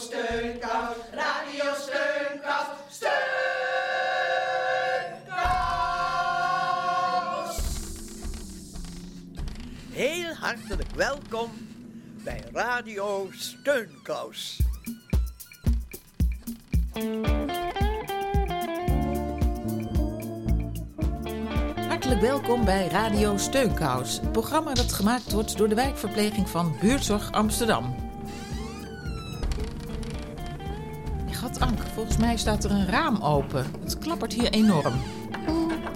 Steunkous, Radio Steunkous, Steunkous. Heel hartelijk welkom bij Radio Steunkous. Hartelijk welkom bij Radio Steunkous, het programma dat gemaakt wordt door de wijkverpleging van Buurtzorg Amsterdam. Mij staat er een raam open. Het klappert hier enorm.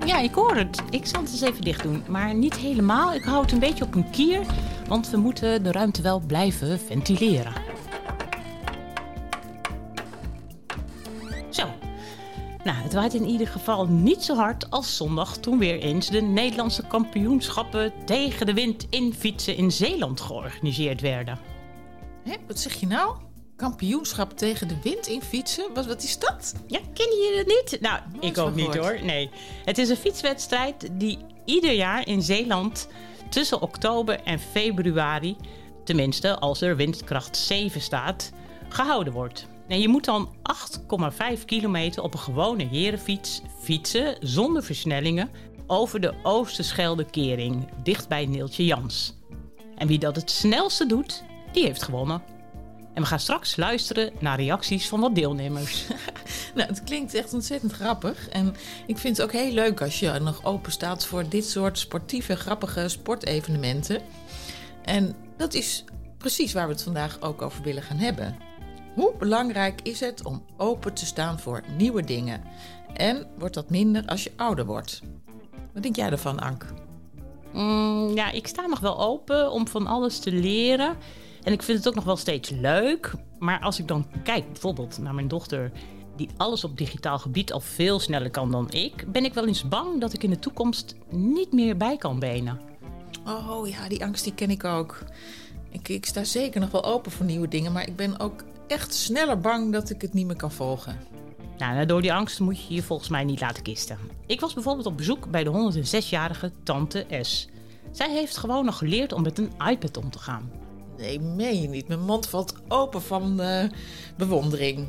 Ja, ik hoor het. Ik zal het eens even dicht doen. Maar niet helemaal. Ik hou het een beetje op een kier. Want we moeten de ruimte wel blijven ventileren. Zo. Nou, het waait in ieder geval niet zo hard als zondag toen weer eens de Nederlandse kampioenschappen tegen de wind in fietsen in Zeeland georganiseerd werden. Hé, wat zeg je nou? Kampioenschap tegen de wind in fietsen? Wat, wat is dat? Ja, ken je het niet? Nou, ik ook niet hoor. Nee. Het is een fietswedstrijd die ieder jaar in Zeeland tussen oktober en februari, tenminste als er windkracht 7 staat, gehouden wordt. En je moet dan 8,5 kilometer op een gewone herenfiets fietsen zonder versnellingen over de Oosterschelde Kering, dicht bij Neeltje Jans. En wie dat het snelste doet, die heeft gewonnen. En we gaan straks luisteren naar reacties van wat deelnemers. nou, het klinkt echt ontzettend grappig. En ik vind het ook heel leuk als je nog open staat voor dit soort sportieve, grappige sportevenementen. En dat is precies waar we het vandaag ook over willen gaan hebben. Hoe belangrijk is het om open te staan voor nieuwe dingen? En wordt dat minder als je ouder wordt? Wat denk jij ervan, Ank? Mm, ja, ik sta nog wel open om van alles te leren. En ik vind het ook nog wel steeds leuk. Maar als ik dan kijk bijvoorbeeld naar mijn dochter, die alles op digitaal gebied al veel sneller kan dan ik, ben ik wel eens bang dat ik in de toekomst niet meer bij kan benen. Oh ja, die angst die ken ik ook. Ik, ik sta zeker nog wel open voor nieuwe dingen, maar ik ben ook echt sneller bang dat ik het niet meer kan volgen. Nou, door die angst moet je je volgens mij niet laten kisten. Ik was bijvoorbeeld op bezoek bij de 106-jarige tante S. Zij heeft gewoon nog geleerd om met een iPad om te gaan. Nee, meen je niet. Mijn mond valt open van uh, bewondering.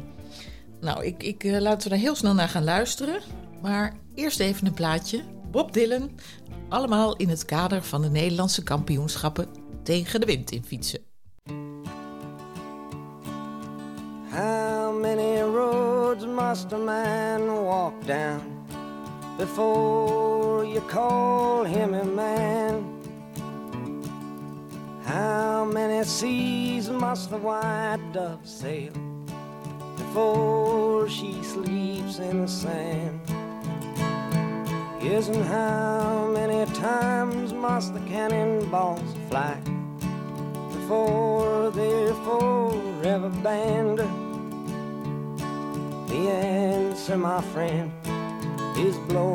Nou, ik, ik uh, laten we er heel snel naar gaan luisteren. Maar eerst even een plaatje. Bob Dylan. Allemaal in het kader van de Nederlandse kampioenschappen tegen de wind in fietsen. How many roads must a man walk down before you call him a man? How many seas must the white dove sail before she sleeps in the sand? Yes, and how many times must the cannonballs fly before they're forever banned? The answer, my friend, is blowing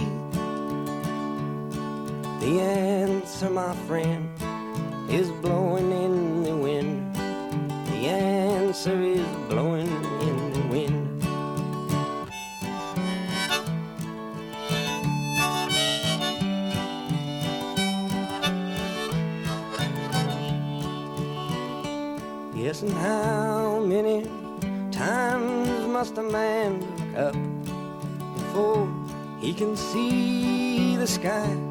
the answer, my friend, is blowing in the wind. The answer is blowing in the wind. Yes, and how many times must a man look up before he can see the sky.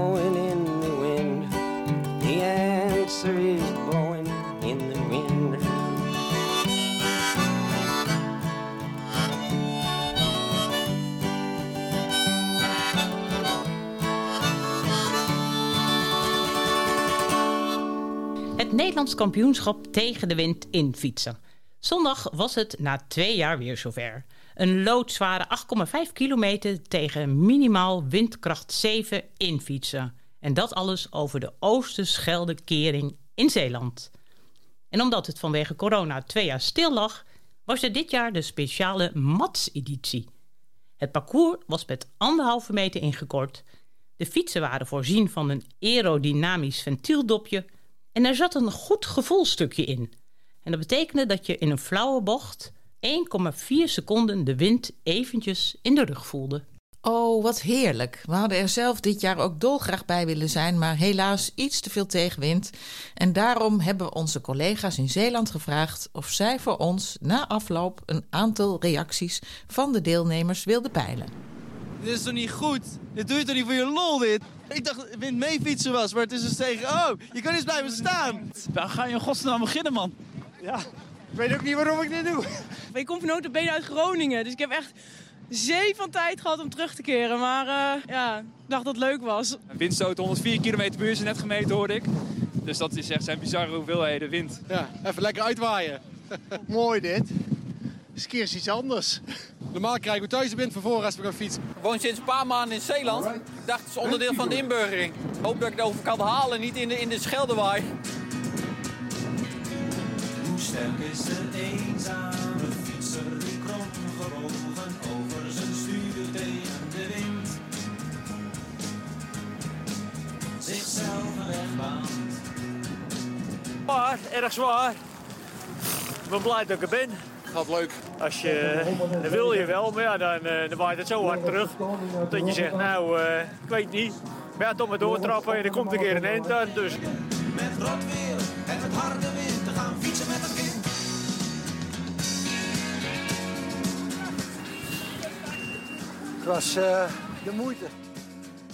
Nederlands kampioenschap tegen de wind in fietsen. Zondag was het na twee jaar weer zover. Een loodzware 8,5 kilometer tegen minimaal windkracht 7 in fietsen. En dat alles over de Oosterschelde Kering in Zeeland. En omdat het vanwege corona twee jaar stil lag, was er dit jaar de speciale MATS-editie. Het parcours was met anderhalve meter ingekort. De fietsen waren voorzien van een aerodynamisch ventieldopje en er zat een goed gevoelstukje in. En dat betekende dat je in een flauwe bocht 1,4 seconden de wind eventjes in de rug voelde. Oh, wat heerlijk. We hadden er zelf dit jaar ook dolgraag bij willen zijn, maar helaas iets te veel tegenwind. En daarom hebben we onze collega's in Zeeland gevraagd of zij voor ons na afloop een aantal reacties van de deelnemers wilden peilen. Dit is toch niet goed? Dit doe je toch niet voor je lol, dit? Ik dacht dat wind mee fietsen was, maar het is dus tegen... Oh, je kan eens blijven staan. Waar ga je in godsnaam beginnen, man? Ja, ik weet ook niet waarom ik dit doe. Ik kom van benen uit Groningen, dus ik heb echt zee van tijd gehad om terug te keren. Maar uh, ja, ik dacht dat het leuk was. Windstoot 104 km per uur is net gemeten, hoorde ik. Dus dat is echt zijn bizarre hoeveelheden wind. Ja, even lekker uitwaaien. Mooi dit. Eens keer iets anders. Normaal krijgen we thuis de wind van voor als we gaan fietsen. Ik woon sinds een paar maanden in Zeeland. Ik dacht, het is onderdeel van de inburgering. Ik hoop dat ik het over kan halen, niet in de, in de Scheldewaai. Hoe sterk is de eenzame fietser die kromgebogen over zijn stuur tegen de wind zichzelf een weg baant. Zwaar, erg zwaar. Ik ben blij dat ik er ben. Gaat leuk. Als je, dan wil je wel, maar ja, dan, eh, dan waait het zo hard terug. Dat je zegt, nou, uh, ik weet niet. Maar ja, toch maar doortrappen en er komt een keer een eind aan. Dus. Met rot weer en met harde wind te gaan fietsen met een kind. Het was uh, de moeite.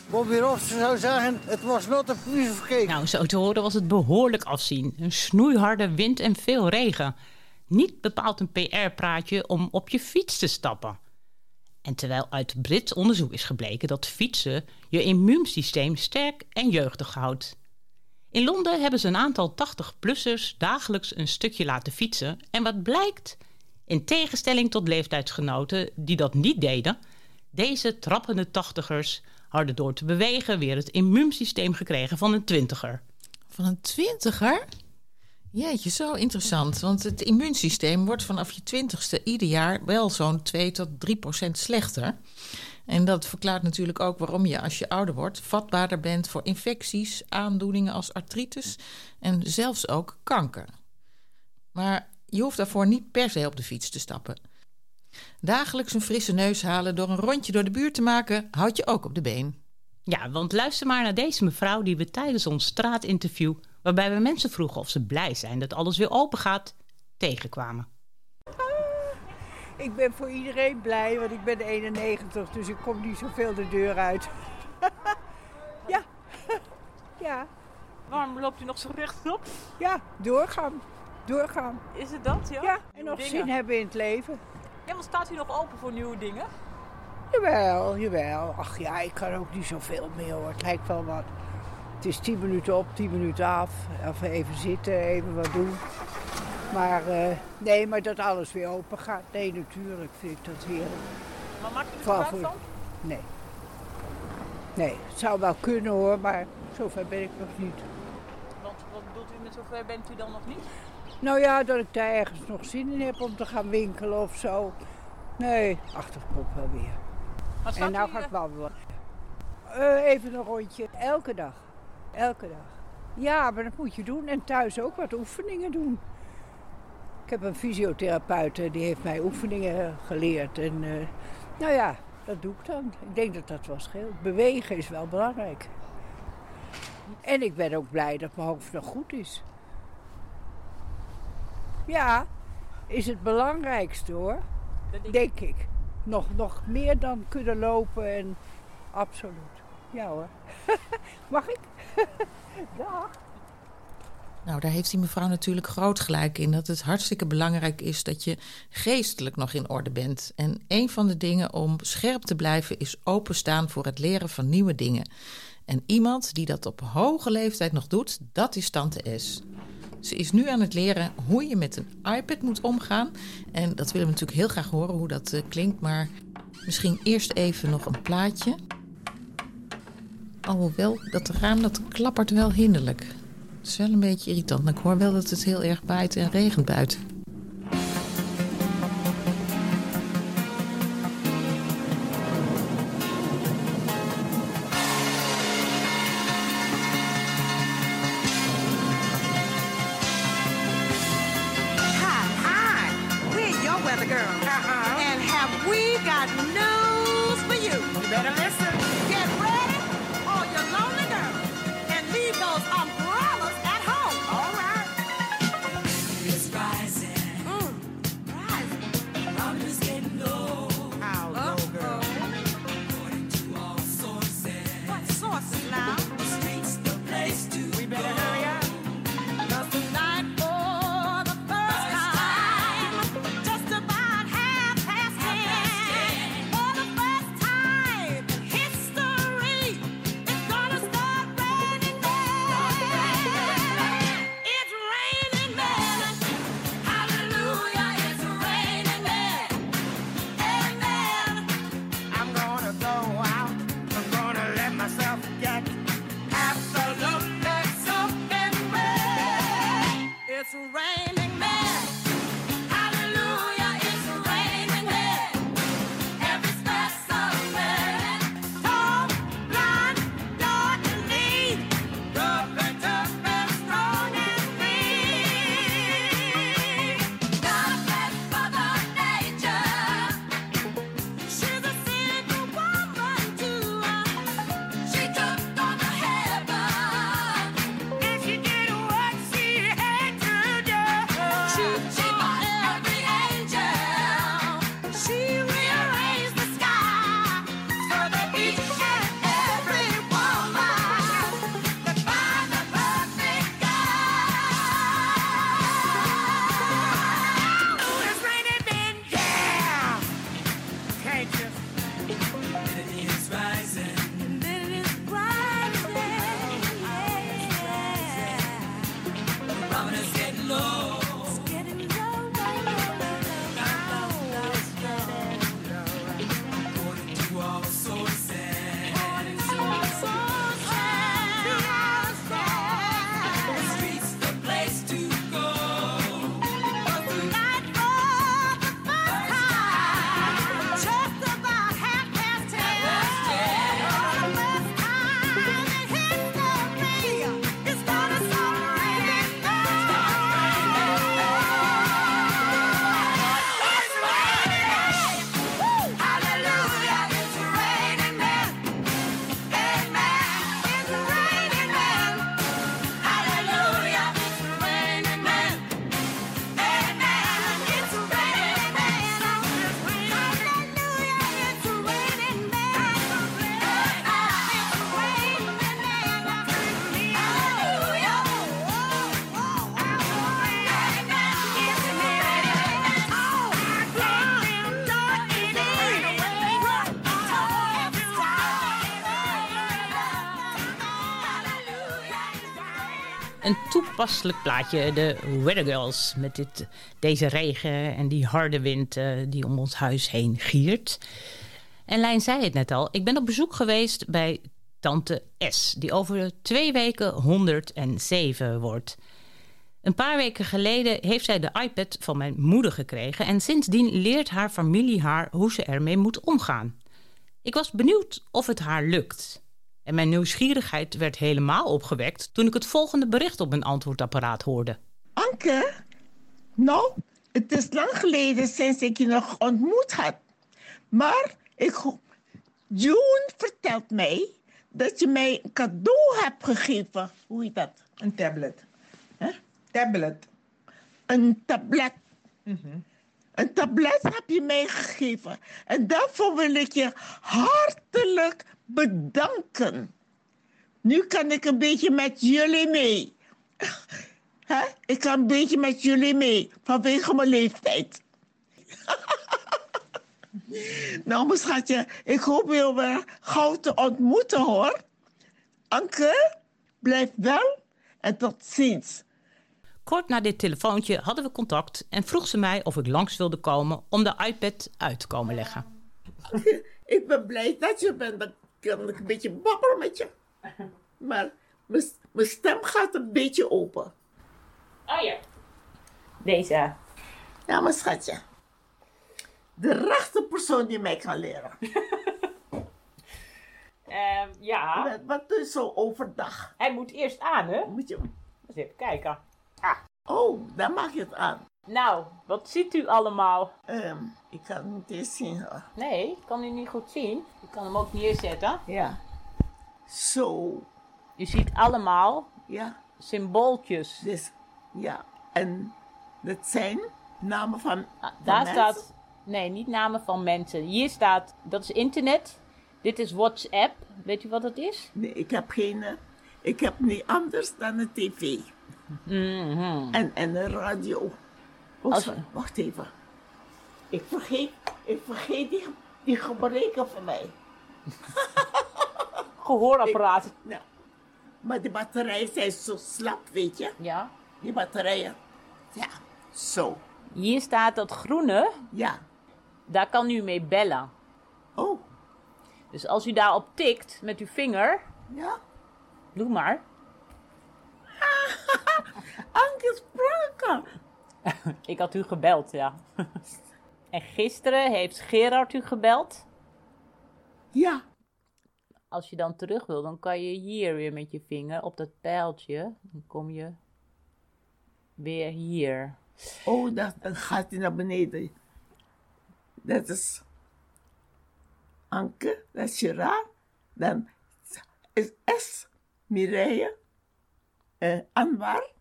Bobby Ross zou zeggen, het was not a piece of cake. Nou, zo te horen was het behoorlijk afzien. Een snoeiharde wind en veel regen. Niet bepaald een PR-praatje om op je fiets te stappen. En terwijl uit Brits onderzoek is gebleken dat fietsen je immuunsysteem sterk en jeugdig houdt. In Londen hebben ze een aantal 80-plussers dagelijks een stukje laten fietsen. En wat blijkt? In tegenstelling tot leeftijdsgenoten die dat niet deden, deze trappende tachtigers hadden door te bewegen weer het immuunsysteem gekregen van een twintiger. Van een twintiger? Jeetje, zo interessant. Want het immuunsysteem wordt vanaf je twintigste ieder jaar wel zo'n 2 tot 3 procent slechter. En dat verklaart natuurlijk ook waarom je als je ouder wordt vatbaarder bent voor infecties, aandoeningen als artritis en zelfs ook kanker. Maar je hoeft daarvoor niet per se op de fiets te stappen. Dagelijks een frisse neus halen door een rondje door de buurt te maken, houdt je ook op de been. Ja, want luister maar naar deze mevrouw die we tijdens ons straatinterview, waarbij we mensen vroegen of ze blij zijn dat alles weer open gaat, tegenkwamen. Ik ben voor iedereen blij, want ik ben 91, dus ik kom niet zoveel de deur uit. ja. ja. Waarom loopt u nog zo rechtop? Ja, doorgaan. Doorgaan. Is het dat, ja? Ja, en nog zin hebben in het leven. Ja, maar staat u nog open voor nieuwe dingen? Jawel, jawel. Ach ja, ik kan ook niet zoveel meer hoor. Het lijkt wel wat. Het is 10 minuten op, 10 minuten af. Even, even zitten, even wat doen. Maar uh, nee, maar dat alles weer open gaat. Nee, natuurlijk vind ik dat heerlijk. Maar maakt u er van? Nee. Nee, het zou wel kunnen hoor, maar zover ben ik nog niet. Want wat bedoelt u met zover bent u dan nog niet? Nou ja, dat ik daar ergens nog zin in heb om te gaan winkelen of zo. Nee, achter komt wel weer. En nou ga ik wandelen. Uh, even een rondje. Elke dag. Elke dag. Ja, maar dat moet je doen. En thuis ook wat oefeningen doen. Ik heb een fysiotherapeut die heeft mij oefeningen geleerd. En uh, nou ja, dat doe ik dan. Ik denk dat dat wel scheelt. Bewegen is wel belangrijk. En ik ben ook blij dat mijn hoofd nog goed is. Ja, is het belangrijkste hoor. Denk ik. Nog, nog meer dan kunnen lopen en absoluut. Ja hoor. Mag ik? Dag. Nou, daar heeft die mevrouw natuurlijk groot gelijk in. Dat het hartstikke belangrijk is dat je geestelijk nog in orde bent. En een van de dingen om scherp te blijven is openstaan voor het leren van nieuwe dingen. En iemand die dat op hoge leeftijd nog doet, dat is Tante S. Ze is nu aan het leren hoe je met een iPad moet omgaan. En dat willen we natuurlijk heel graag horen hoe dat eh, klinkt. Maar misschien eerst even nog een plaatje. Alhoewel, dat raam dat klappert wel hinderlijk. Het is wel een beetje irritant. Ik hoor wel dat het heel erg waait en regent buiten. Toepasselijk plaatje, de Weather Girls. Met dit, deze regen en die harde wind eh, die om ons huis heen giert. En Lijn zei het net al, ik ben op bezoek geweest bij tante S... die over twee weken 107 wordt. Een paar weken geleden heeft zij de iPad van mijn moeder gekregen... en sindsdien leert haar familie haar hoe ze ermee moet omgaan. Ik was benieuwd of het haar lukt... En mijn nieuwsgierigheid werd helemaal opgewekt toen ik het volgende bericht op mijn antwoordapparaat hoorde. Anke, nou, het is lang geleden sinds ik je nog ontmoet had. Maar ik, June vertelt mij dat je mij een cadeau hebt gegeven. Hoe heet dat? Een tablet. Huh? Tablet. Een tablet. Een tablet heb je meegegeven. En daarvoor wil ik je hartelijk bedanken. Nu kan ik een beetje met jullie mee. Hè? Ik kan een beetje met jullie mee vanwege mijn leeftijd. nou, mijn schatje, ik hoop je weer gauw te ontmoeten hoor. Anke, blijf wel en tot ziens. Kort na dit telefoontje hadden we contact en vroeg ze mij of ik langs wilde komen om de iPad uit te komen leggen. Ik ben blij dat je bent. Kan ik een beetje babbelen met je. Maar mijn stem gaat een beetje open. Oh ja. Deze. Ja, mijn schatje. De rechte persoon die mij kan leren. Ehm, ja. Wat, wat doe je zo overdag? Hij moet eerst aan, hè? Moet je... Eens even kijken. Oh, dan mag je het aan. Nou, wat ziet u allemaal? Ehm, ik kan het niet eens zien hoor. Nee, ik kan u niet goed zien. Ik kan hem ook neerzetten. Ja. Zo. Je ziet allemaal Ja. symbooltjes. Dus, ja. En dat zijn namen van, van Daar mensen? staat, nee, niet namen van mensen. Hier staat, dat is internet. Dit is WhatsApp. Weet u wat dat is? Nee, ik heb geen... eh, Ik heb niet anders dan een tv. Mhm. En, en een radio. Oh, Als- sorry, wacht even. Ik vergeet, ik vergeet die, die gebreken van mij. Gehoorapparaat. Ik- nou, maar die batterijen zijn zo slap, weet je? Ja. Die batterijen. Ja, zo. Hier staat dat groene. Ja. Daar kan u mee bellen. Oh. Dus als u daarop tikt met uw vinger. Ja. Doe maar. Anke Spranker. Ik had u gebeld, ja. En gisteren heeft Gerard u gebeld. Ja. Als je dan terug wil, dan kan je hier weer met je vinger op dat pijltje. Dan kom je weer hier. Oh, dat, dan gaat hij naar beneden. Dat is Anke, dat is Gerard. Dan is S, Mireille, eh, Anwar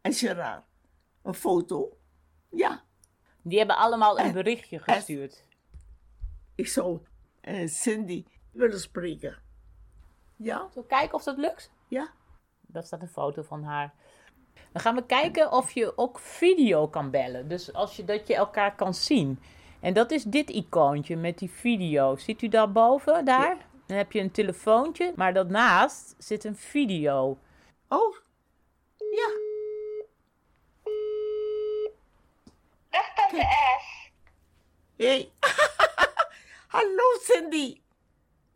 en Gerard. Een foto. Ja. Die hebben allemaal een En- berichtje gestuurd. Ik zou eh, Cindy willen spreken. Ja? Zo kijken of dat lukt? Ja. Daar staat een foto van haar. Dan gaan we kijken of je ook video kan bellen. Dus als je, dat je elkaar kan zien. En dat is dit icoontje met die video. Ziet u daarboven, daar? Dan heb je een telefoontje, maar daarnaast zit een video. Oh, ja. S. Hey. Hallo Cindy.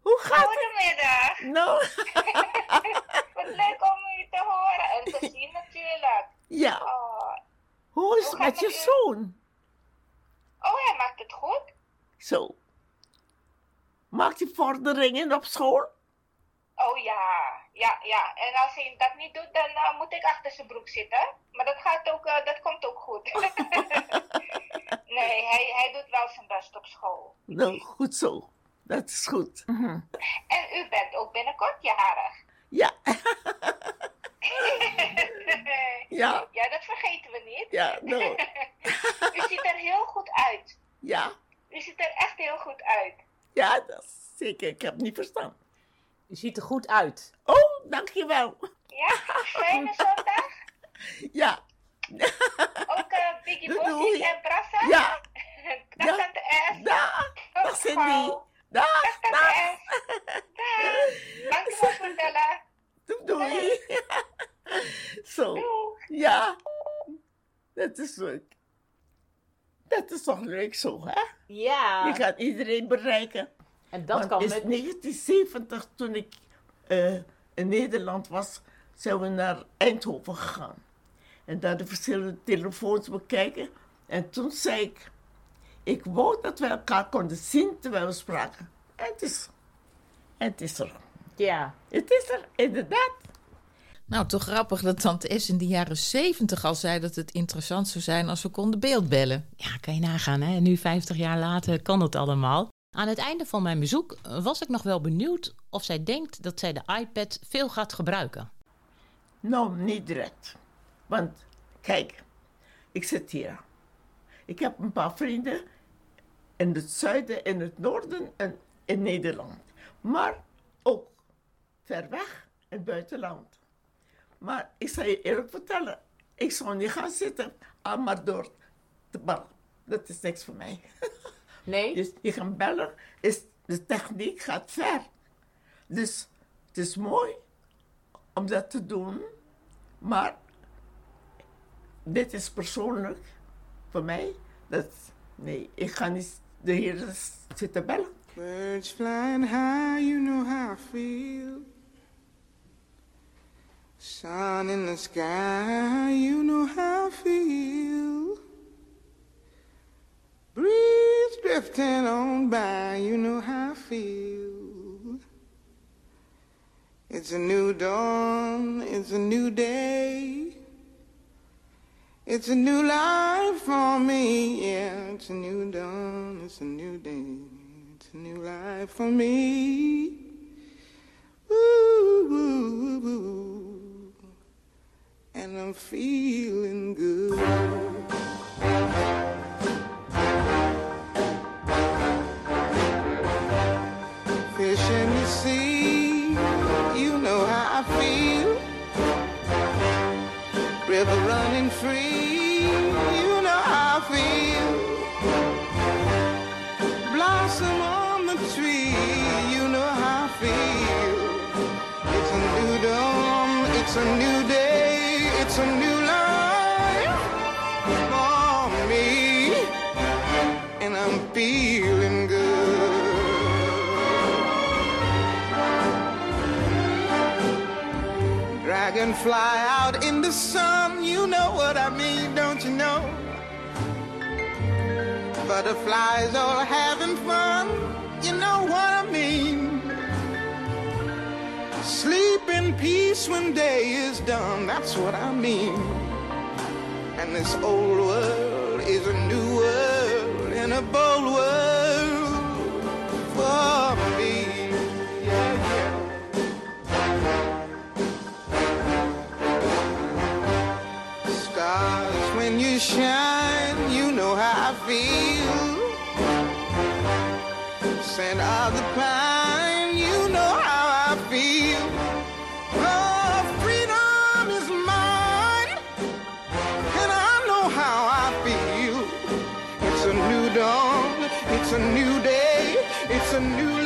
Hoe gaat het? Goedemiddag. Nou, Wat leuk om u te horen en te zien natuurlijk. ja. Oh, Hoe is het Hoe gaat met je het zoon? oh hij maakt het goed. Zo. Maakt hij vorderingen op school? Oh ja, ja, ja. En als hij dat niet doet, dan eh, moet ik achter zijn broek zitten. Maar dat, gaat ook, eh, dat komt ook goed. nee, hij, hij doet wel zijn best op school. Nou, goed zo. Dat is goed. Mhm. En u bent ook binnenkort jarig. Ja. Ja. Ja, dat vergeten we niet. Ja, nou. u ziet er heel goed uit. Ja. U ziet er echt heel goed uit. Ja, dat is zeker. Ik heb niet verstaan. Je ziet er goed uit. Oh, dankjewel. Ja, fijne zondag. Ja. Ook uh, Biggie Bossies en Brassa. Ja. Dag Ja. tante S. Dag. Cindy. Dag. Dag tante S. Dag. Dankjewel voor het bellen. Doei, doei. Zo. Ja. Dat is leuk. Dat is toch leuk zo, hè? Ja. Je kan iedereen bereiken. En dat Want kan in met... 1970, toen ik eh, in Nederland was, zijn we naar Eindhoven gegaan. En daar de verschillende telefoons bekijken. En toen zei ik, ik wou dat we elkaar konden zien terwijl we spraken. En het is, en het is er. Ja. Het is er, inderdaad. Nou, toch grappig dat Tante S in de jaren zeventig al zei dat het interessant zou zijn als we konden beeldbellen. Ja, kan je nagaan, hè? Nu 50 jaar later kan het allemaal. Aan het einde van mijn bezoek was ik nog wel benieuwd of zij denkt dat zij de iPad veel gaat gebruiken. Nou, niet direct. Want, kijk, ik zit hier. Ik heb een paar vrienden in het zuiden, in het noorden en in Nederland. Maar ook ver weg, in het buitenland. Maar ik zal je eerlijk vertellen, ik zou niet gaan zitten aan maar door te bellen. Dat is niks voor mij. Nee? Dus je gaan bellen, is, de techniek gaat ver. Dus het is mooi om dat te doen, maar dit is persoonlijk voor mij. Dat, nee, ik ga niet de heren zitten bellen. Birds flying high, you know how I feel. Sun in the sky, you know how I feel. Breeze drifting on by, you know how I feel. It's a new dawn, it's a new day. It's a new life for me, yeah. It's a new dawn, it's a new day. It's a new life for me. Ooh, ooh, ooh. And I'm feeling good. Free, you know how I feel. Blossom on the tree, you know how I feel. It's a new dawn, it's a new day, it's a new life for me. And I'm feeling good. Dragonfly out in the sun, Butterflies all having fun, you know what I mean. Sleep in peace when day is done, that's what I mean. And this old world is a new world and a bold world for me. Yeah, yeah. Stars, when you shine, Scent of the pine, you know how I feel. Oh, freedom is mine, and I know how I feel. It's a new dawn, it's a new day, it's a new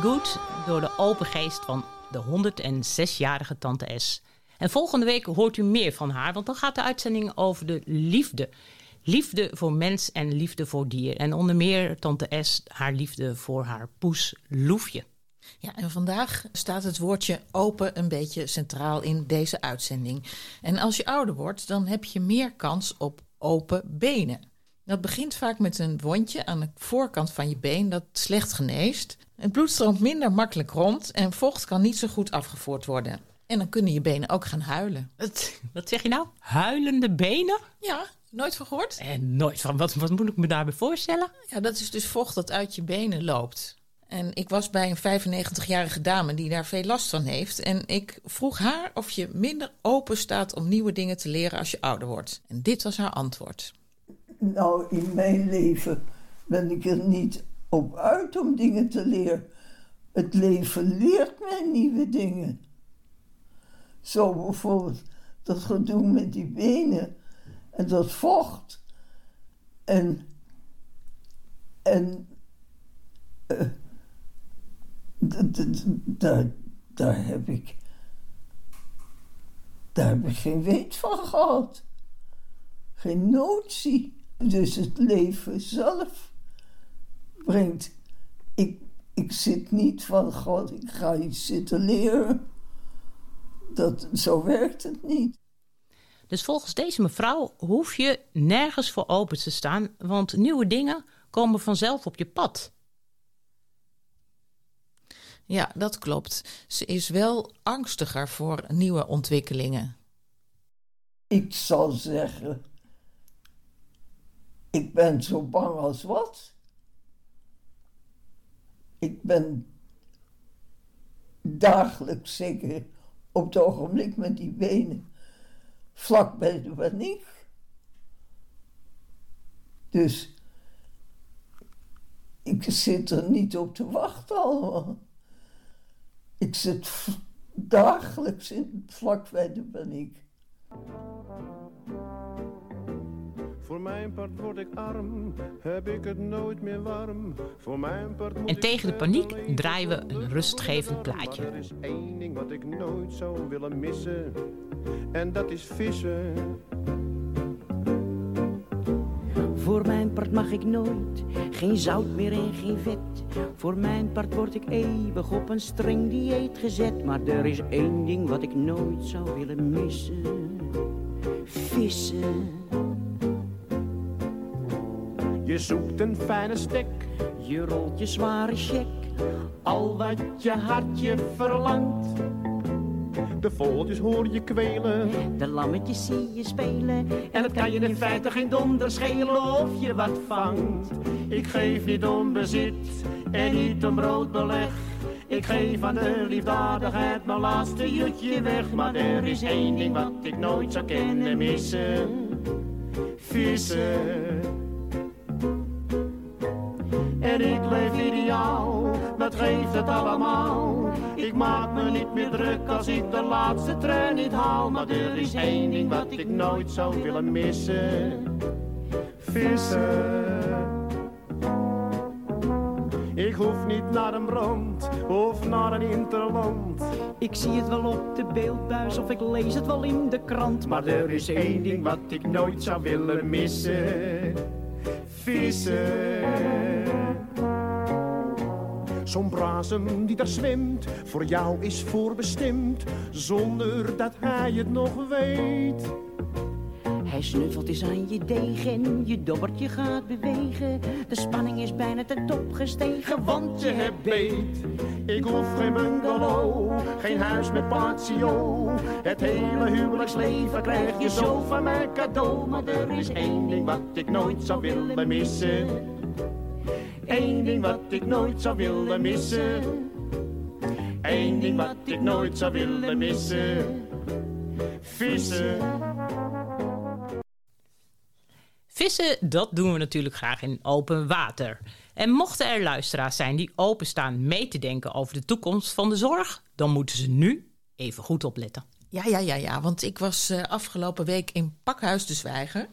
Door de open geest van de 106-jarige Tante S. En volgende week hoort u meer van haar, want dan gaat de uitzending over de liefde. Liefde voor mens en liefde voor dier. En onder meer Tante S, haar liefde voor haar poes Loefje. Ja, en vandaag staat het woordje open een beetje centraal in deze uitzending. En als je ouder wordt, dan heb je meer kans op open benen. Dat begint vaak met een wondje aan de voorkant van je been dat slecht geneest. Het bloed stroomt minder makkelijk rond en vocht kan niet zo goed afgevoerd worden. En dan kunnen je benen ook gaan huilen. Wat zeg je nou? Huilende benen? Ja, nooit van gehoord? En nooit van. Wat, wat moet ik me daarbij voorstellen? Ja, dat is dus vocht dat uit je benen loopt. En ik was bij een 95-jarige dame die daar veel last van heeft. En ik vroeg haar of je minder open staat om nieuwe dingen te leren als je ouder wordt. En dit was haar antwoord. Nou, in mijn leven ben ik er niet op uit om dingen te leren. Het leven leert mij nieuwe dingen. Zo bijvoorbeeld dat gedoe met die benen en dat vocht. En, en eh, daar, daar heb ik, daar heb ik geen weet van gehad. Geen notie. Dus het leven zelf brengt. Ik, ik zit niet van, god, ik ga iets zitten leren. Dat, zo werkt het niet. Dus volgens deze mevrouw hoef je nergens voor open te staan, want nieuwe dingen komen vanzelf op je pad. Ja, dat klopt. Ze is wel angstiger voor nieuwe ontwikkelingen. Ik zal zeggen, ik ben zo bang als wat. Ik ben dagelijks zeker op het ogenblik met die benen vlak bij de paniek. Dus ik zit er niet op te wachten. Ik zit dagelijks in, vlak bij de paniek. Voor mijn part word ik arm, heb ik het nooit meer warm. Voor mijn part moet En tegen de paniek draaien we een rustgevend Maar plaatje. er is één ding wat ik nooit zou willen missen. En dat is vissen. Voor mijn part mag ik nooit, geen zout meer en geen vet. Voor mijn part word ik eeuwig op een streng dieet gezet. Maar er is één ding wat ik nooit zou willen missen. Vissen. Je zoekt een fijne stek. Je rolt je zware check. Al wat je hartje verlangt. De vogeltjes hoor je kwelen. De lammetjes zie je spelen. En het kan je in feite geen donder schelen of je wat vangt. Ik geef niet om bezit en niet om broodbeleg. Ik geef aan de liefdadigheid mijn laatste jutje weg. Maar er is één ding wat ik nooit zou kunnen missen. Vissen. En ik leef ideaal, dat geeft het allemaal. Ik maak me niet meer druk als ik de laatste trein niet haal. Maar er is één ding wat ik nooit zou willen missen. Vissen. Ik hoef niet naar een brand of naar een interland. Ik zie het wel op de beeldbuis of ik lees het wel in de krant. Maar er is één ding wat ik nooit zou willen missen. Vissen. Zo'n brasem die daar zwemt, voor jou is voorbestemd, zonder dat hij het nog weet. Hij snuffelt eens aan je degen, je dobbertje gaat bewegen. De spanning is bijna ten top gestegen, want je hebt beet. Ik hoef geen bungalow, geen huis met patio. Het hele huwelijksleven krijg je zo van mijn cadeau. Maar er is één ding wat ik nooit zou willen missen. Eén ding wat ik nooit zou willen missen. Eén ding wat ik nooit zou willen missen. Vissen. Vissen, dat doen we natuurlijk graag in open water. En mochten er luisteraars zijn die openstaan mee te denken over de toekomst van de zorg, dan moeten ze nu even goed opletten. Ja, ja, ja, ja, want ik was eh, afgelopen week in Pakhuis de Zwijger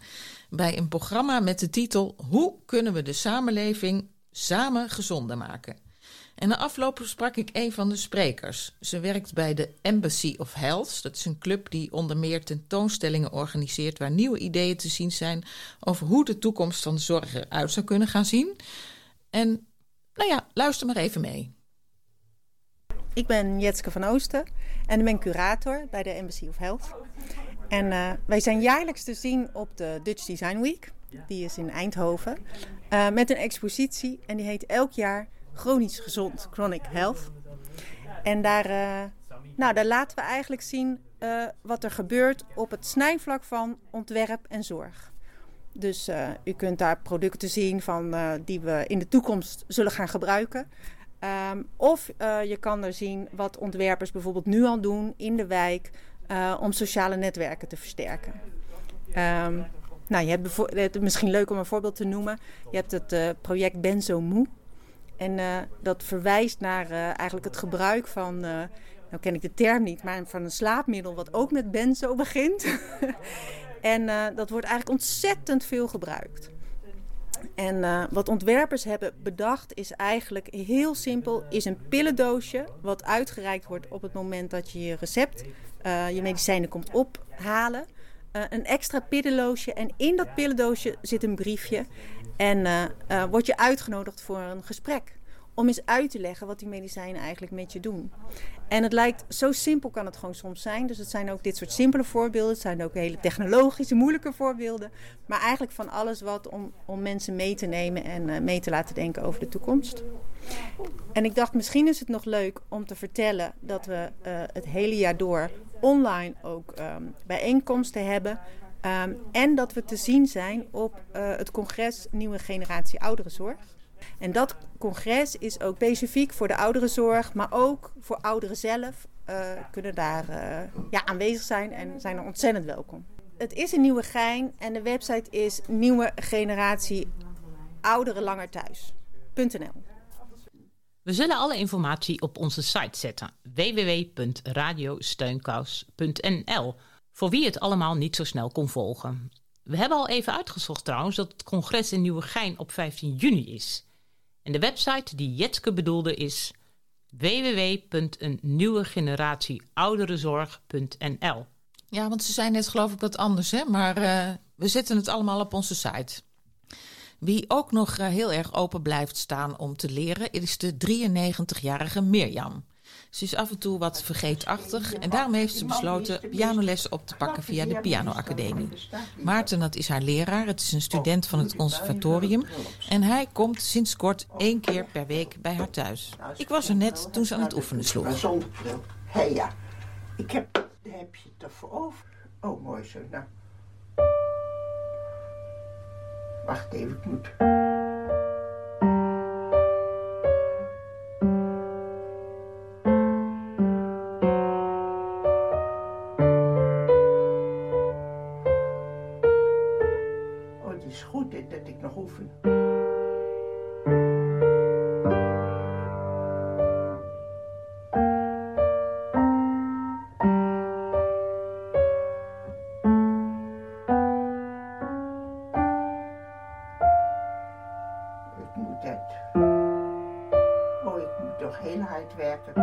bij een programma met de titel Hoe kunnen we de samenleving samen gezonder maken? En na afloop sprak ik een van de sprekers. Ze werkt bij de Embassy of Health. Dat is een club die onder meer tentoonstellingen organiseert waar nieuwe ideeën te zien zijn over hoe de toekomst van de zorg eruit zou kunnen gaan zien. En nou ja, luister maar even mee. Ik ben Jetske van Oosten en ik ben curator bij de Embassy of Health. En eh, wij zijn jaarlijks te zien op de Dutch Design Week. Die is in Eindhoven. eh, met een expositie en die heet elk jaar Chronisch Gezond, Chronic Health. En daar, eh, nou, daar laten we eigenlijk zien eh, wat er gebeurt op het snijvlak van ontwerp en zorg. Dus u kunt daar producten zien van, die we in de toekomst zullen gaan gebruiken. Ehm, of je kan er zien wat ontwerpers bijvoorbeeld nu al doen in de wijk om sociale netwerken te versterken. Ehm, nou, je hebt is misschien leuk om een voorbeeld te noemen. Je hebt het eh, project Benzo Moe. En eh, dat verwijst naar eh, eigenlijk het gebruik van, eh, nou ken ik de term niet, maar van een slaapmiddel wat ook met benzo begint. en eh, dat wordt eigenlijk ontzettend veel gebruikt. En eh, wat ontwerpers hebben bedacht is eigenlijk heel simpel, is een pillendoosje wat uitgereikt wordt op het moment dat je je recept, eh, je medicijnen komt ophalen. Eh, een extra pillendoosje en in dat pillendoosje zit een briefje en eh, word je uitgenodigd voor een gesprek om eens uit te leggen wat die medicijnen eigenlijk met je doen. En het lijkt zo simpel kan het gewoon soms zijn. Dus het zijn ook dit soort simpele voorbeelden. Het zijn ook hele technologische, moeilijke voorbeelden. Maar eigenlijk van alles wat om, om mensen mee te nemen en mee te laten denken over de toekomst. En ik dacht, misschien is het nog leuk om te vertellen dat we het hele jaar door online ook ehm, bijeenkomsten hebben. Ehm, en dat we te zien zijn op eh, het congres Nieuwe Generatie Ouderenzorg. En dat congres is ook specifiek voor de ouderenzorg, maar ook voor ouderen zelf. eh, kunnen daar eh, ja, aanwezig zijn en zijn er ontzettend welkom. Het is een nieuwe gein en de website is Nieuwe Generatie Ouderen Langer Thuis.nl. We zullen alle informatie op onze site zetten: www.radiosteunkous.nl. Voor wie het allemaal niet zo snel kon volgen. We hebben al even uitgezocht trouwens dat het congres in Nieuwegein op 15 juni is. En de website die Jetske bedoelde is www.eennieuwegeneratieouderenzorg.nl. Ja, want ze zijn net geloof ik wat anders, hè? maar eh, we zetten het allemaal op onze site. Wie ook nog eh, heel erg open blijft staan om te leren, is de 93-jarige Mirjam. Ze is af en toe wat vergeetachtig en daarom heeft ze besloten pianoles op te pakken via de pianoacademie. Maarten, dat is haar leraar, het is een student van het conservatorium en hij komt sinds kort één keer per week bij haar thuis. Ik was er net toen ze aan het oefenen sloeg. Hé ja, ik heb, heb je het over. Oh, mooi zo. Nou. Wacht even, Toch heel hard werken.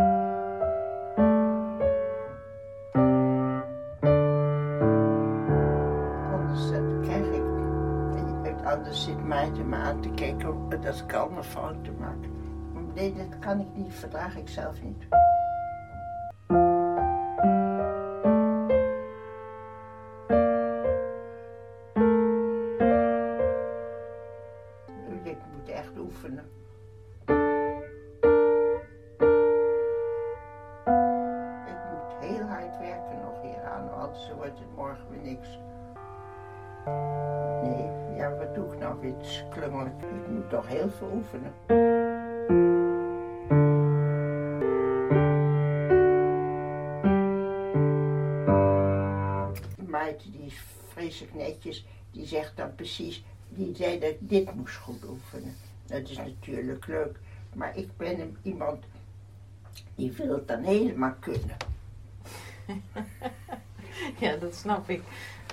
Anders dat krijg ik. Anders zit Maarten me aan te kijken dat ik al een fouten maak. Nee, dat kan ik niet, verdraag ik zelf niet. Maarten die is vreselijk netjes. Die zegt dan precies, die zei dat ik dit moest goed oefenen. Dat is natuurlijk leuk. Maar ik ben iemand die wil het dan helemaal kunnen. Ja, dat snap ik.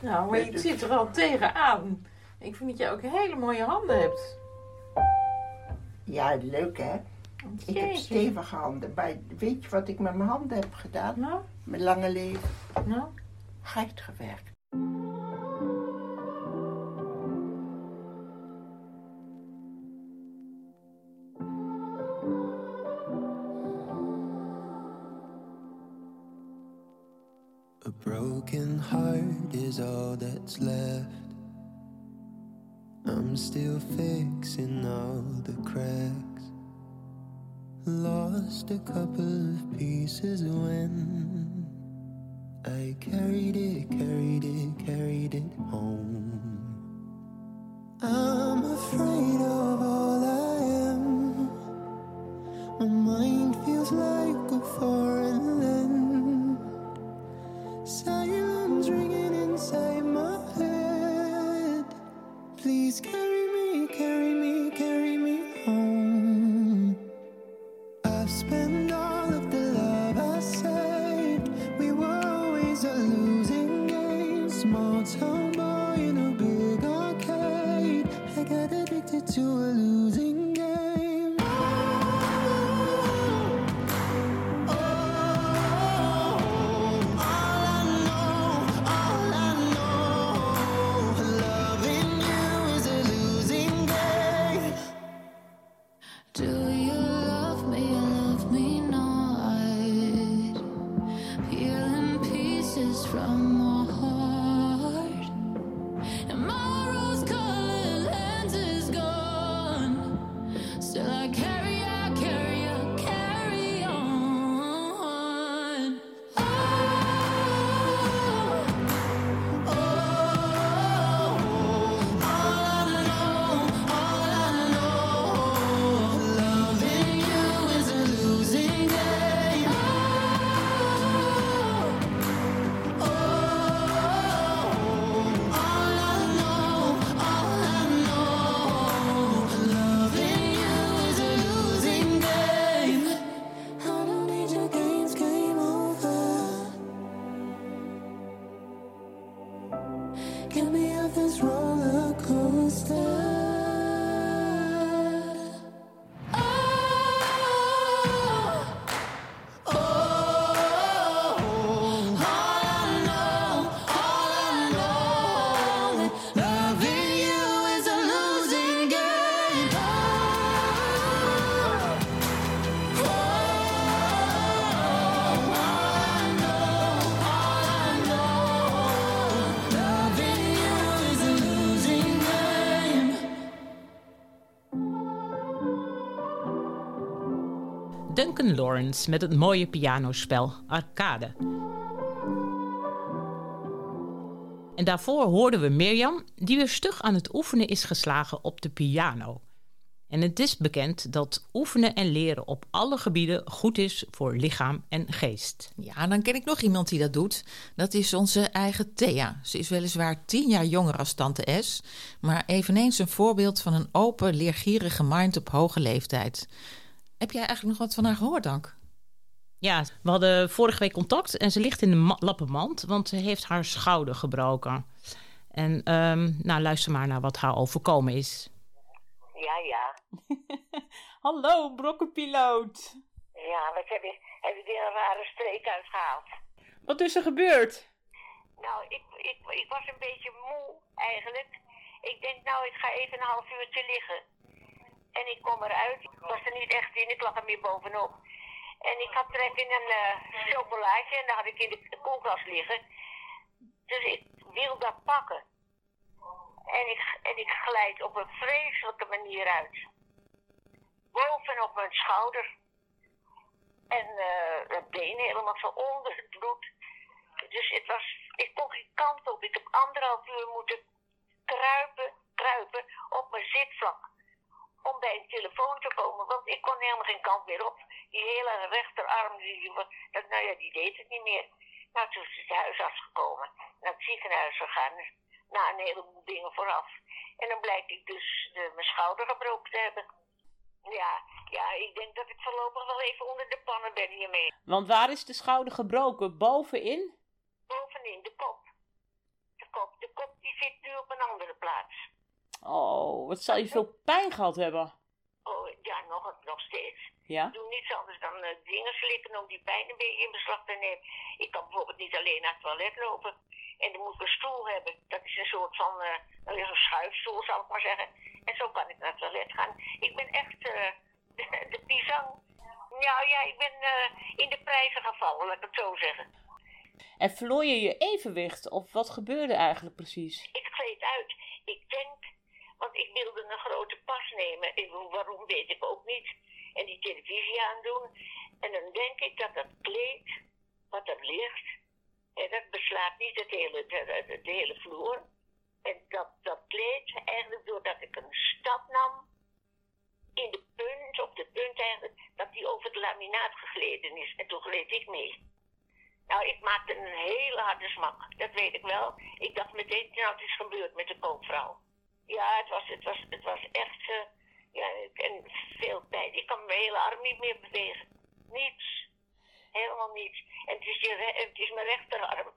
Nou, maar je zit er al tegenaan. Ik vind dat je ook hele mooie handen hebt. Ja, leuk hè? Ik heb stevige handen. Maar weet je wat ik met mijn handen heb gedaan? Nou? Mijn lange leven. Nou? Hard gewerkt. A broken heart is all that's left. I'm still fixing all the cracks. Lost a couple of pieces when I carried it, carried it, carried it home. I'm afraid of Met het mooie pianospel Arcade. En daarvoor hoorden we Mirjam, die weer stug aan het oefenen is geslagen op de piano. En het is bekend dat oefenen en leren op alle gebieden goed is voor lichaam en geest. Ja, dan ken ik nog iemand die dat doet. Dat is onze eigen Thea. Ze is weliswaar tien jaar jonger als tante S, maar eveneens een voorbeeld van een open, leergierige mind op hoge leeftijd. Heb jij eigenlijk nog wat van haar gehoord, Dank? Ja, we hadden vorige week contact en ze ligt in de ma- lappenmand, want ze heeft haar schouder gebroken. En ehm, nou, luister maar naar wat haar overkomen is. Ja, ja. Hallo, brokkenpiloot. Ja, wat heb je, heb je weer een rare streek uitgehaald? Wat is er gebeurd? Nou, ik, ik, ik was een beetje moe eigenlijk. Ik denk, nou, ik ga even een half uurtje liggen. En ik kom eruit. Ik was er niet echt in, ik lag er meer bovenop. En ik had trek in een chocolaatje en dat had ik in de koelkast liggen. Dus ik wil dat pakken. En ik, en ik glijd op een vreselijke manier uit. Bovenop mijn schouder. En het been helemaal zo onder het bloed. Dus het was, ik kon geen kant op. Ik heb anderhalf uur moeten kruipen, kruipen op mijn zitvlak. Om bij een telefoon te komen, want ik kon helemaal geen kant meer op. Die hele rechterarm, die, dat, nou ja, die deed het niet meer. Nou, toen is het huisarts gekomen. Naar het ziekenhuis gegaan. Na een heleboel dingen vooraf. En dan blijkt ik dus de, mijn schouder gebroken te hebben. Ja, ja, ik denk dat ik voorlopig wel even onder de pannen ben hiermee. Want waar is de schouder gebroken? Bovenin? Bovenin, de kop. De kop, de kop die zit nu op een andere plaats. Oh, wat zal je veel pijn gehad hebben? Oh, ja, nog, nog steeds. Ja? Ik doe niets anders dan eh, dingen slikken om die pijn een beetje in beslag te nemen. Ik kan bijvoorbeeld niet alleen naar het toilet lopen. En dan moet ik een stoel hebben. Dat is een soort van, eh nou ja, zo'n schuifstoel zal ik maar zeggen. En zo kan ik naar het toilet gaan. Ik ben echt eh, de, de pisang. Nou ja, ik ben eh, in de prijzen gevallen, laat ik het zo zeggen. En verloor je je evenwicht? Of wat gebeurde eigenlijk precies? Ik gleed uit. Ik denk, want ik wilde een grote pas nemen. Ik, waarom weet ik ook niet. En die televisie aandoen. En dan denk ik dat dat kleed, wat er ligt, en dat beslaat niet het hele, de, hele vloer. En dat, dat kleed, eigenlijk doordat ik een stap nam, in de punt, op de punt eigenlijk, dat die over het laminaat gegleden is. En toen gleed ik mee. Nou, ik maakte een hele harde smak, dat weet ik wel. Ik dacht meteen, nou, het is gebeurd met de koopvrouw. Ja, het was, het was, het was echt, eh, ja, en veel pijn. Ik kan mijn hele arm niet meer bewegen. Niets. Helemaal niets. En het is, je, het is mijn rechterarm.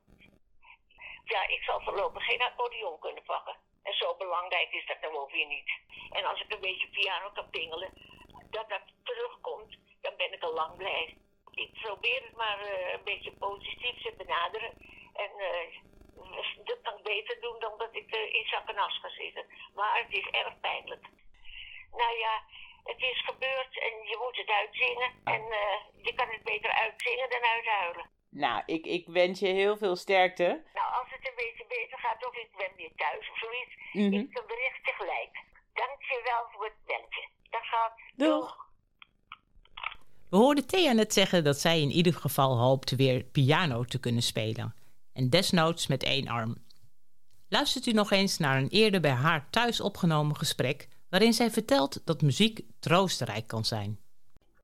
Ja, ik zal voorlopig geen accordeon kunnen pakken. En zo belangrijk is dat nou ook weer niet. En als ik een beetje piano kan pingelen, dat dat terugkomt, dan ben ik al lang blij. Ik probeer het maar eh, een beetje positief te benaderen. En eh, dat kan ik beter doen dan dat ik eh, in zak en as ga zitten. Maar het is erg pijnlijk. Nou ja, het is gebeurd en je moet het uitzingen. En eh, je kan het beter uitzingen dan uithuilen. Nou, ik, ik wens je heel veel sterkte. Nou, als het een beetje beter gaat of ik ben weer thuis of zoiets, Mhm. ik een bericht tegelijk. Dank je wel voor het belletje. Dat gaat. Doeg. We hoorden Thea net zeggen dat zij in ieder geval hoopt weer piano te kunnen spelen. En desnoods met één arm. Luistert u nog eens naar een eerder bij haar thuis opgenomen gesprek... waarin zij vertelt dat muziek troostrijk kan zijn.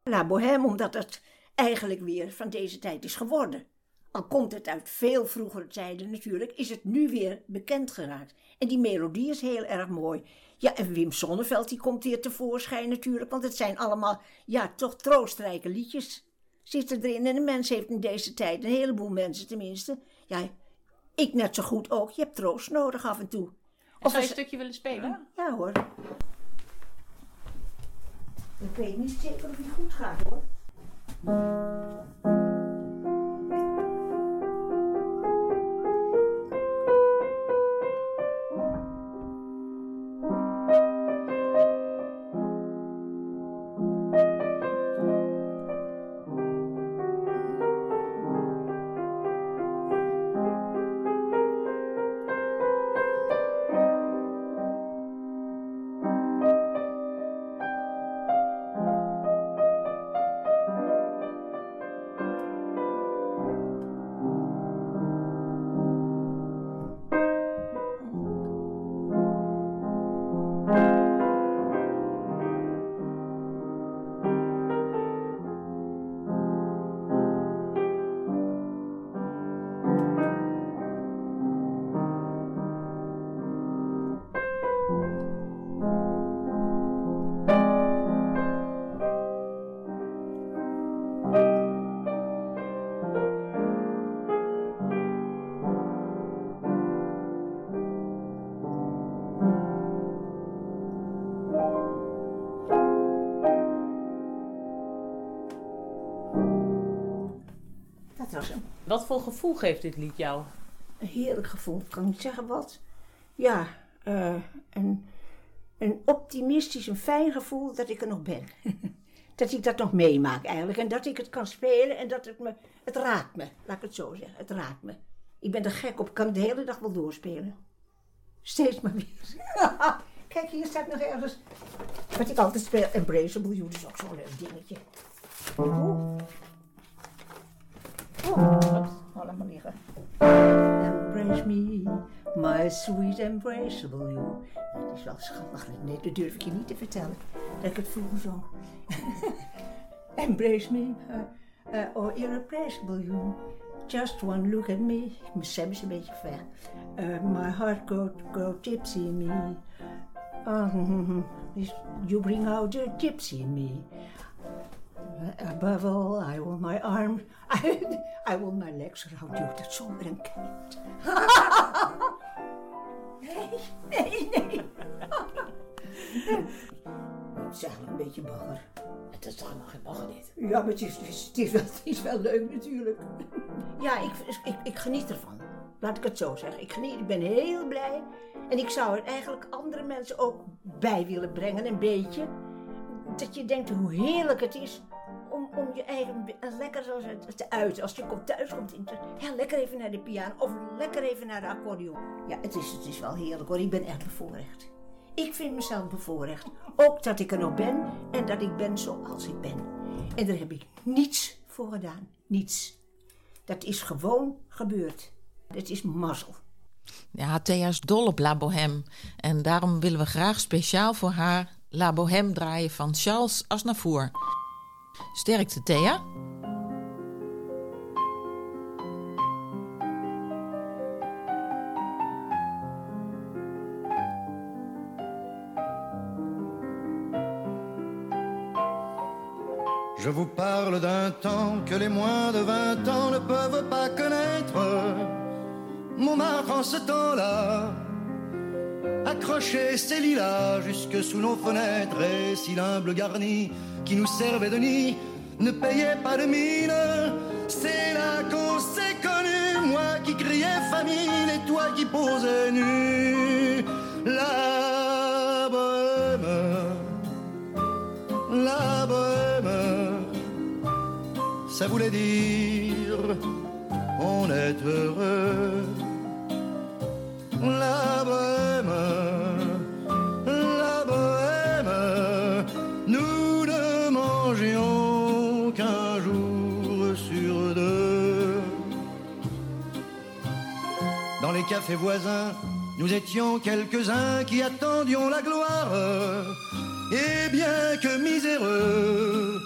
La Bohème, omdat het eigenlijk weer van deze tijd is geworden. Al komt het uit veel vroegere tijden natuurlijk, is het nu weer bekend geraakt. En die melodie is heel erg mooi. Ja, en Wim Sonneveld die komt hier tevoorschijn natuurlijk, want het zijn allemaal, ja, toch troostrijke liedjes. Zitten erin en de mens heeft in deze tijd, een heleboel mensen tenminste, ja, ik net zo goed ook, je hebt troost nodig af en toe. Of zou je een stukje willen spelen? Ja hoor. Ik weet niet zeker of het goed gaat hoor. Gevoel geeft dit lied jou? Een heerlijk gevoel, ik kan niet zeggen wat. Ja, eh, een, een optimistisch, een fijn gevoel dat ik er nog ben. dat ik dat nog meemaak eigenlijk. En dat ik het kan spelen en dat het me... Het raakt me, laat ik het zo zeggen. Het raakt me. Ik ben er gek op, ik kan het de hele dag wel doorspelen. Steeds maar weer. Kijk, hier staat nog ergens wat ik altijd speel. Embraceable You, dat is ook zo'n leuk dingetje. Oh. Oh, liggen. Embrace me, my sweet embraceable you. Dat is wel schattig. Nee, dat durf ik je niet te vertellen. Dat ik het vroeger zong. Embrace me, uh, uh, oh irreplaceable you. Just one look at me. Mijn stem is een beetje ver. Uh, my heart go, go gypsy in me. Uh, you bring out the gypsy in me. Above all, I want my arm, I, I want my legs around you. Dat zonder een kind. nee, nee, nee. Het is eigenlijk een beetje bagger. Het is toch helemaal geen bagger dit? Ja, maar het is, het is, het is, wel, het is wel leuk natuurlijk. Ja, ik, ik, ik geniet ervan. Laat ik het zo zeggen. Ik geniet, ik ben heel blij. En ik zou er eigenlijk andere mensen ook bij willen brengen, een beetje. Dat je denkt hoe heerlijk het is om, je eigen lekker zo te- uiten. Als je komt thuis komt, ja, lekker even naar de piano of lekker even naar de accordeon. Ja, het is, het is wel heerlijk hoor. Ik ben echt bevoorrecht. Ik vind mezelf bevoorrecht. Ook dat ik er nog ben en dat ik ben zoals ik ben. En daar heb ik niets voor gedaan. Niets. Dat is gewoon gebeurd. Het is mazzel. Ja, Thea is dol op La Bohème. En daarom willen we graag speciaal voor haar La Bohème draaien van Charles Aznavour. Je vous parle d'un temps que les moins de 20 ans ne peuvent pas connaître. Montmartre en ce temps-là accrochait ses lilas jusque sous nos fenêtres et si l'humble garni qui nous servait de nid ne payait pas de mine. C'est là qu'on s'est connus, moi qui criais famine et toi qui posais nu. La bohème, la bohème, ça voulait dire on est heureux. La Cafés voisins, nous étions quelques-uns qui attendions la gloire. Et bien que miséreux,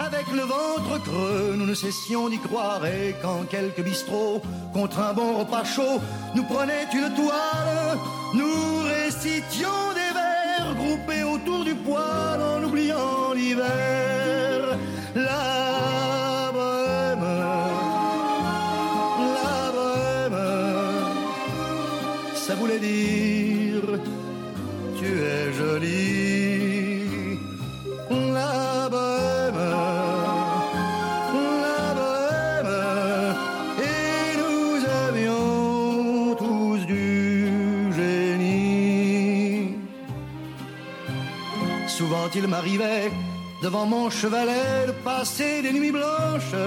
avec le ventre creux, nous ne cessions d'y croire. Et quand quelques bistrots, contre un bon repas chaud, nous prenaient une toile, nous récitions des vers groupés autour du poêle en oubliant l'hiver. Dire Tu es jolie, la bohème, la bohème, et nous avions tous du génie. Souvent il m'arrivait devant mon chevalet de passer des nuits blanches,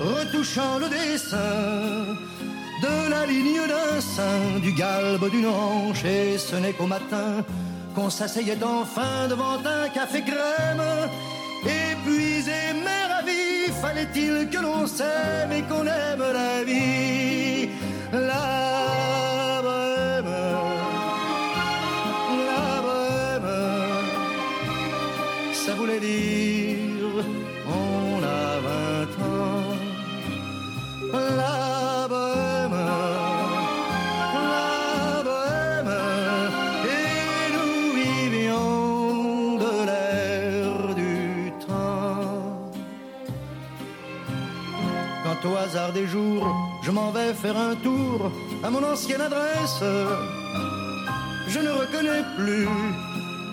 retouchant le dessin de la ligne d'un sein, du galbe d'une hanche, et ce n'est qu'au matin qu'on s'asseyait enfin devant un café crème. Épuisé mais ravi, fallait-il que l'on s'aime et qu'on aime la vie, la bohème, la bohème ça voulait dire on a vingt ans. La des jours, je m'en vais faire un tour à mon ancienne adresse, je ne reconnais plus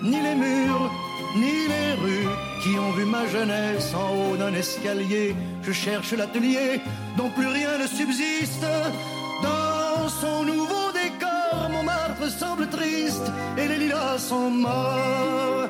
ni les murs, ni les rues qui ont vu ma jeunesse en haut d'un escalier. Je cherche l'atelier dont plus rien ne subsiste. Dans son nouveau décor, mon marbre semble triste et les lilas sont morts.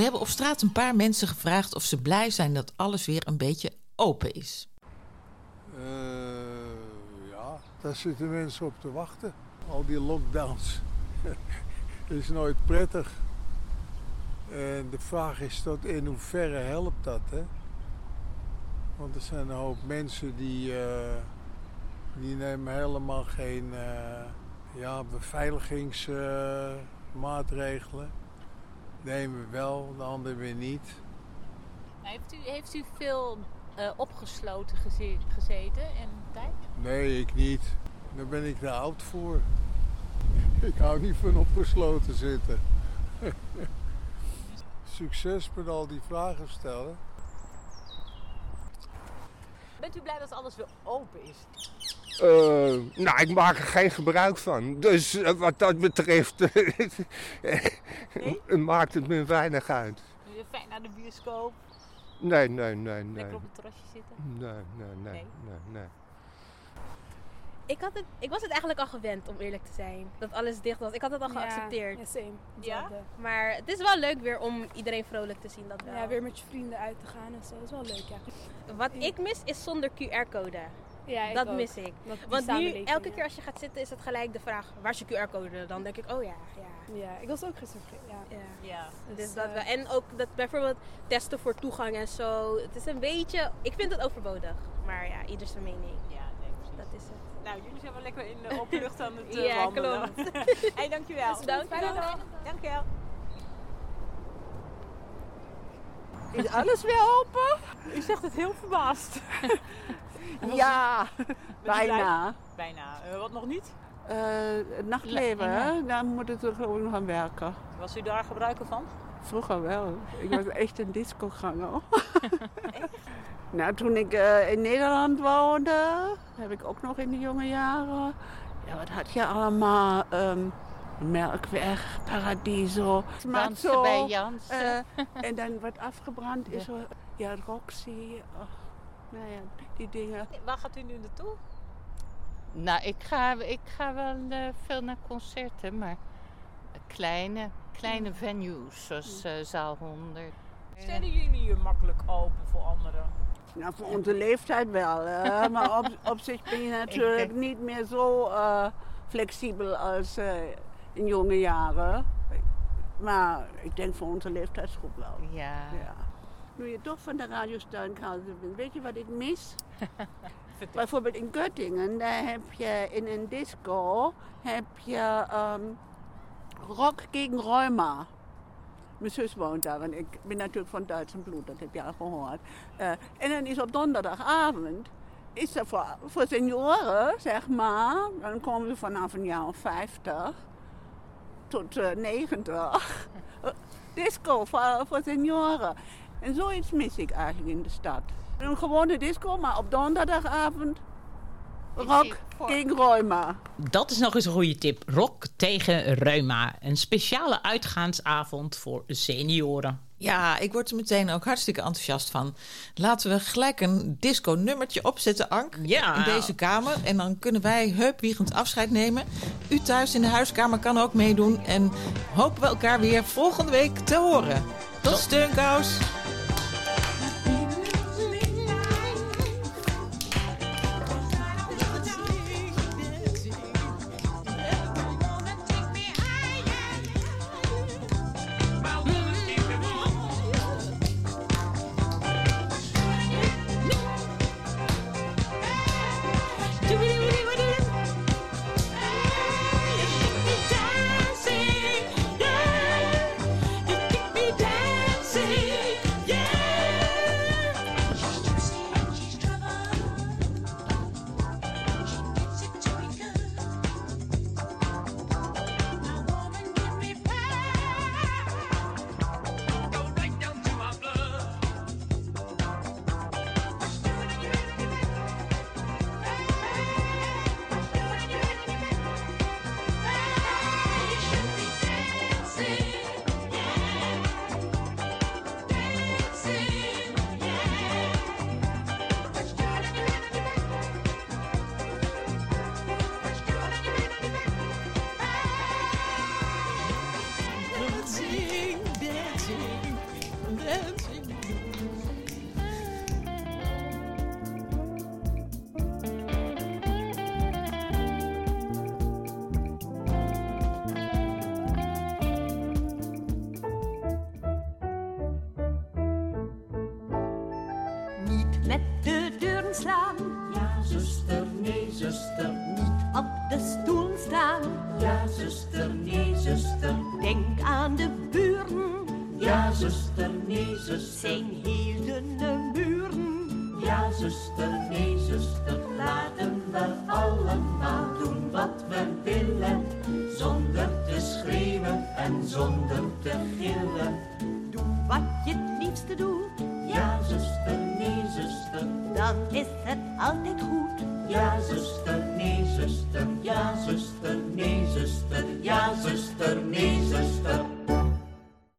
We hebben op straat een paar mensen gevraagd of ze blij zijn dat alles weer een beetje open is. Eh, ja, daar zitten mensen op te wachten. Al die lockdowns. is nooit prettig. En de vraag is tot in hoeverre helpt dat, hè? Want er zijn een hoop mensen die, eh, die nemen helemaal geen eh, ja, beveiligingsmaatregelen. De een wel, de ander weer niet. Heeft u, heeft u veel eh, opgesloten geze- gezeten in de tijd? Nee, ik niet. Daar ben ik te oud voor. Ik hou niet van opgesloten zitten. Succes met al die vragen stellen. Bent u blij dat alles weer open is? Eh, nou, ik maak er geen gebruik van. Dus eh, wat dat betreft maakt het me weinig uit. Weer fijn naar de bioscoop, Nee, nee, nee, nee. lekker op het terrasje zitten. Nee, nee, nee, nee, nee. Ik, had het, ik was het eigenlijk al gewend, om eerlijk te zijn. Dat alles dicht was. Ik had het al Ja, geaccepteerd. ja, same. Ja? Maar het is wel leuk weer om iedereen vrolijk te zien. Dat wel. Ja, weer met je vrienden uit te gaan en zo. Dat is wel leuk, ja. Wat ik mis is zonder QR-code. Ja, ik dat ook. mis ik. Dat- Want nu, elke ja. keer als je gaat zitten, is het gelijk de vraag: waar is je QR-code? Dan denk ik: oh ja, ja. Ja, ik was ook gisteren. Ja. Ja. Dus, Dus dat eh, wel. En ook dat bijvoorbeeld testen voor toegang en zo. Het is een beetje. Ik vind het overbodig. Maar ja, ieder zijn mening. Ja, nee, precies. Dat is het. Nou, jullie zijn wel lekker in de open lucht aan het eh, Ja, wandelen. klopt. hey, dankjewel. Dus dankjewel. Fijne dag. Dankjewel. Is alles weer open? U zegt het heel verbaasd. Ja, bijna. Bijna. Eh, wat nog niet? Eh, het nachtleven, Ja. hè? daar moet ik er gewoon nog aan werken. Was u daar gebruiker van? Vroeger wel. Ik was echt een discoganger. Nou, toen ik eh, in Nederland woonde, heb ik ook nog in de jonge jaren. Ja, wat had je allemaal? Ehm, Melkweg, Paradiso. Dansen bij Jansen. eh, en dan wat afgebrand is. er- Ja, Roxy. oh, nou ja, die dingen. Waar gaat u nu naartoe? Nou, ik ga, ik ga wel eh, veel naar concerten, maar kleine, kleine venues, zoals Zaal 100. Stellen jullie hier makkelijk open voor anderen? Nou, voor onze leeftijd wel. hè. maar op, op zich ben je natuurlijk niet meer zo eh, flexibel als eh, in jonge jaren. Maar ik denk voor onze leeftijdsgroep wel. Ja. Nu je toch van de radiostaan bent, weet je wat ik mis? Bijvoorbeeld in Göttingen, daar heb je in een disco heb je ehm, rock gegen Reuma. Mijn zus woont daar en ik ben natuurlijk van Duits en bloed, dat heb je al gehoord. Eh, en dan is op donderdagavond, is er voor, senioren, zeg maar, dan komen ze vanaf een jaar of 50 tot eh, 90. disco voor, voor senioren. En zoiets mis ik eigenlijk in de stad. Een gewone disco, maar op donderdagavond rock gegen reuma. Dat is nog eens een goede tip. Rock tegen reuma. Een speciale uitgaansavond voor senioren. Ja, ik word er meteen ook hartstikke enthousiast van. Laten we gelijk een disco-nummertje opzetten, Ank. Ja. In deze kamer. En dan kunnen wij heupwiegend afscheid nemen. U thuis in de huiskamer kan ook meedoen. En hopen we elkaar weer volgende week te horen. Tot steunkous.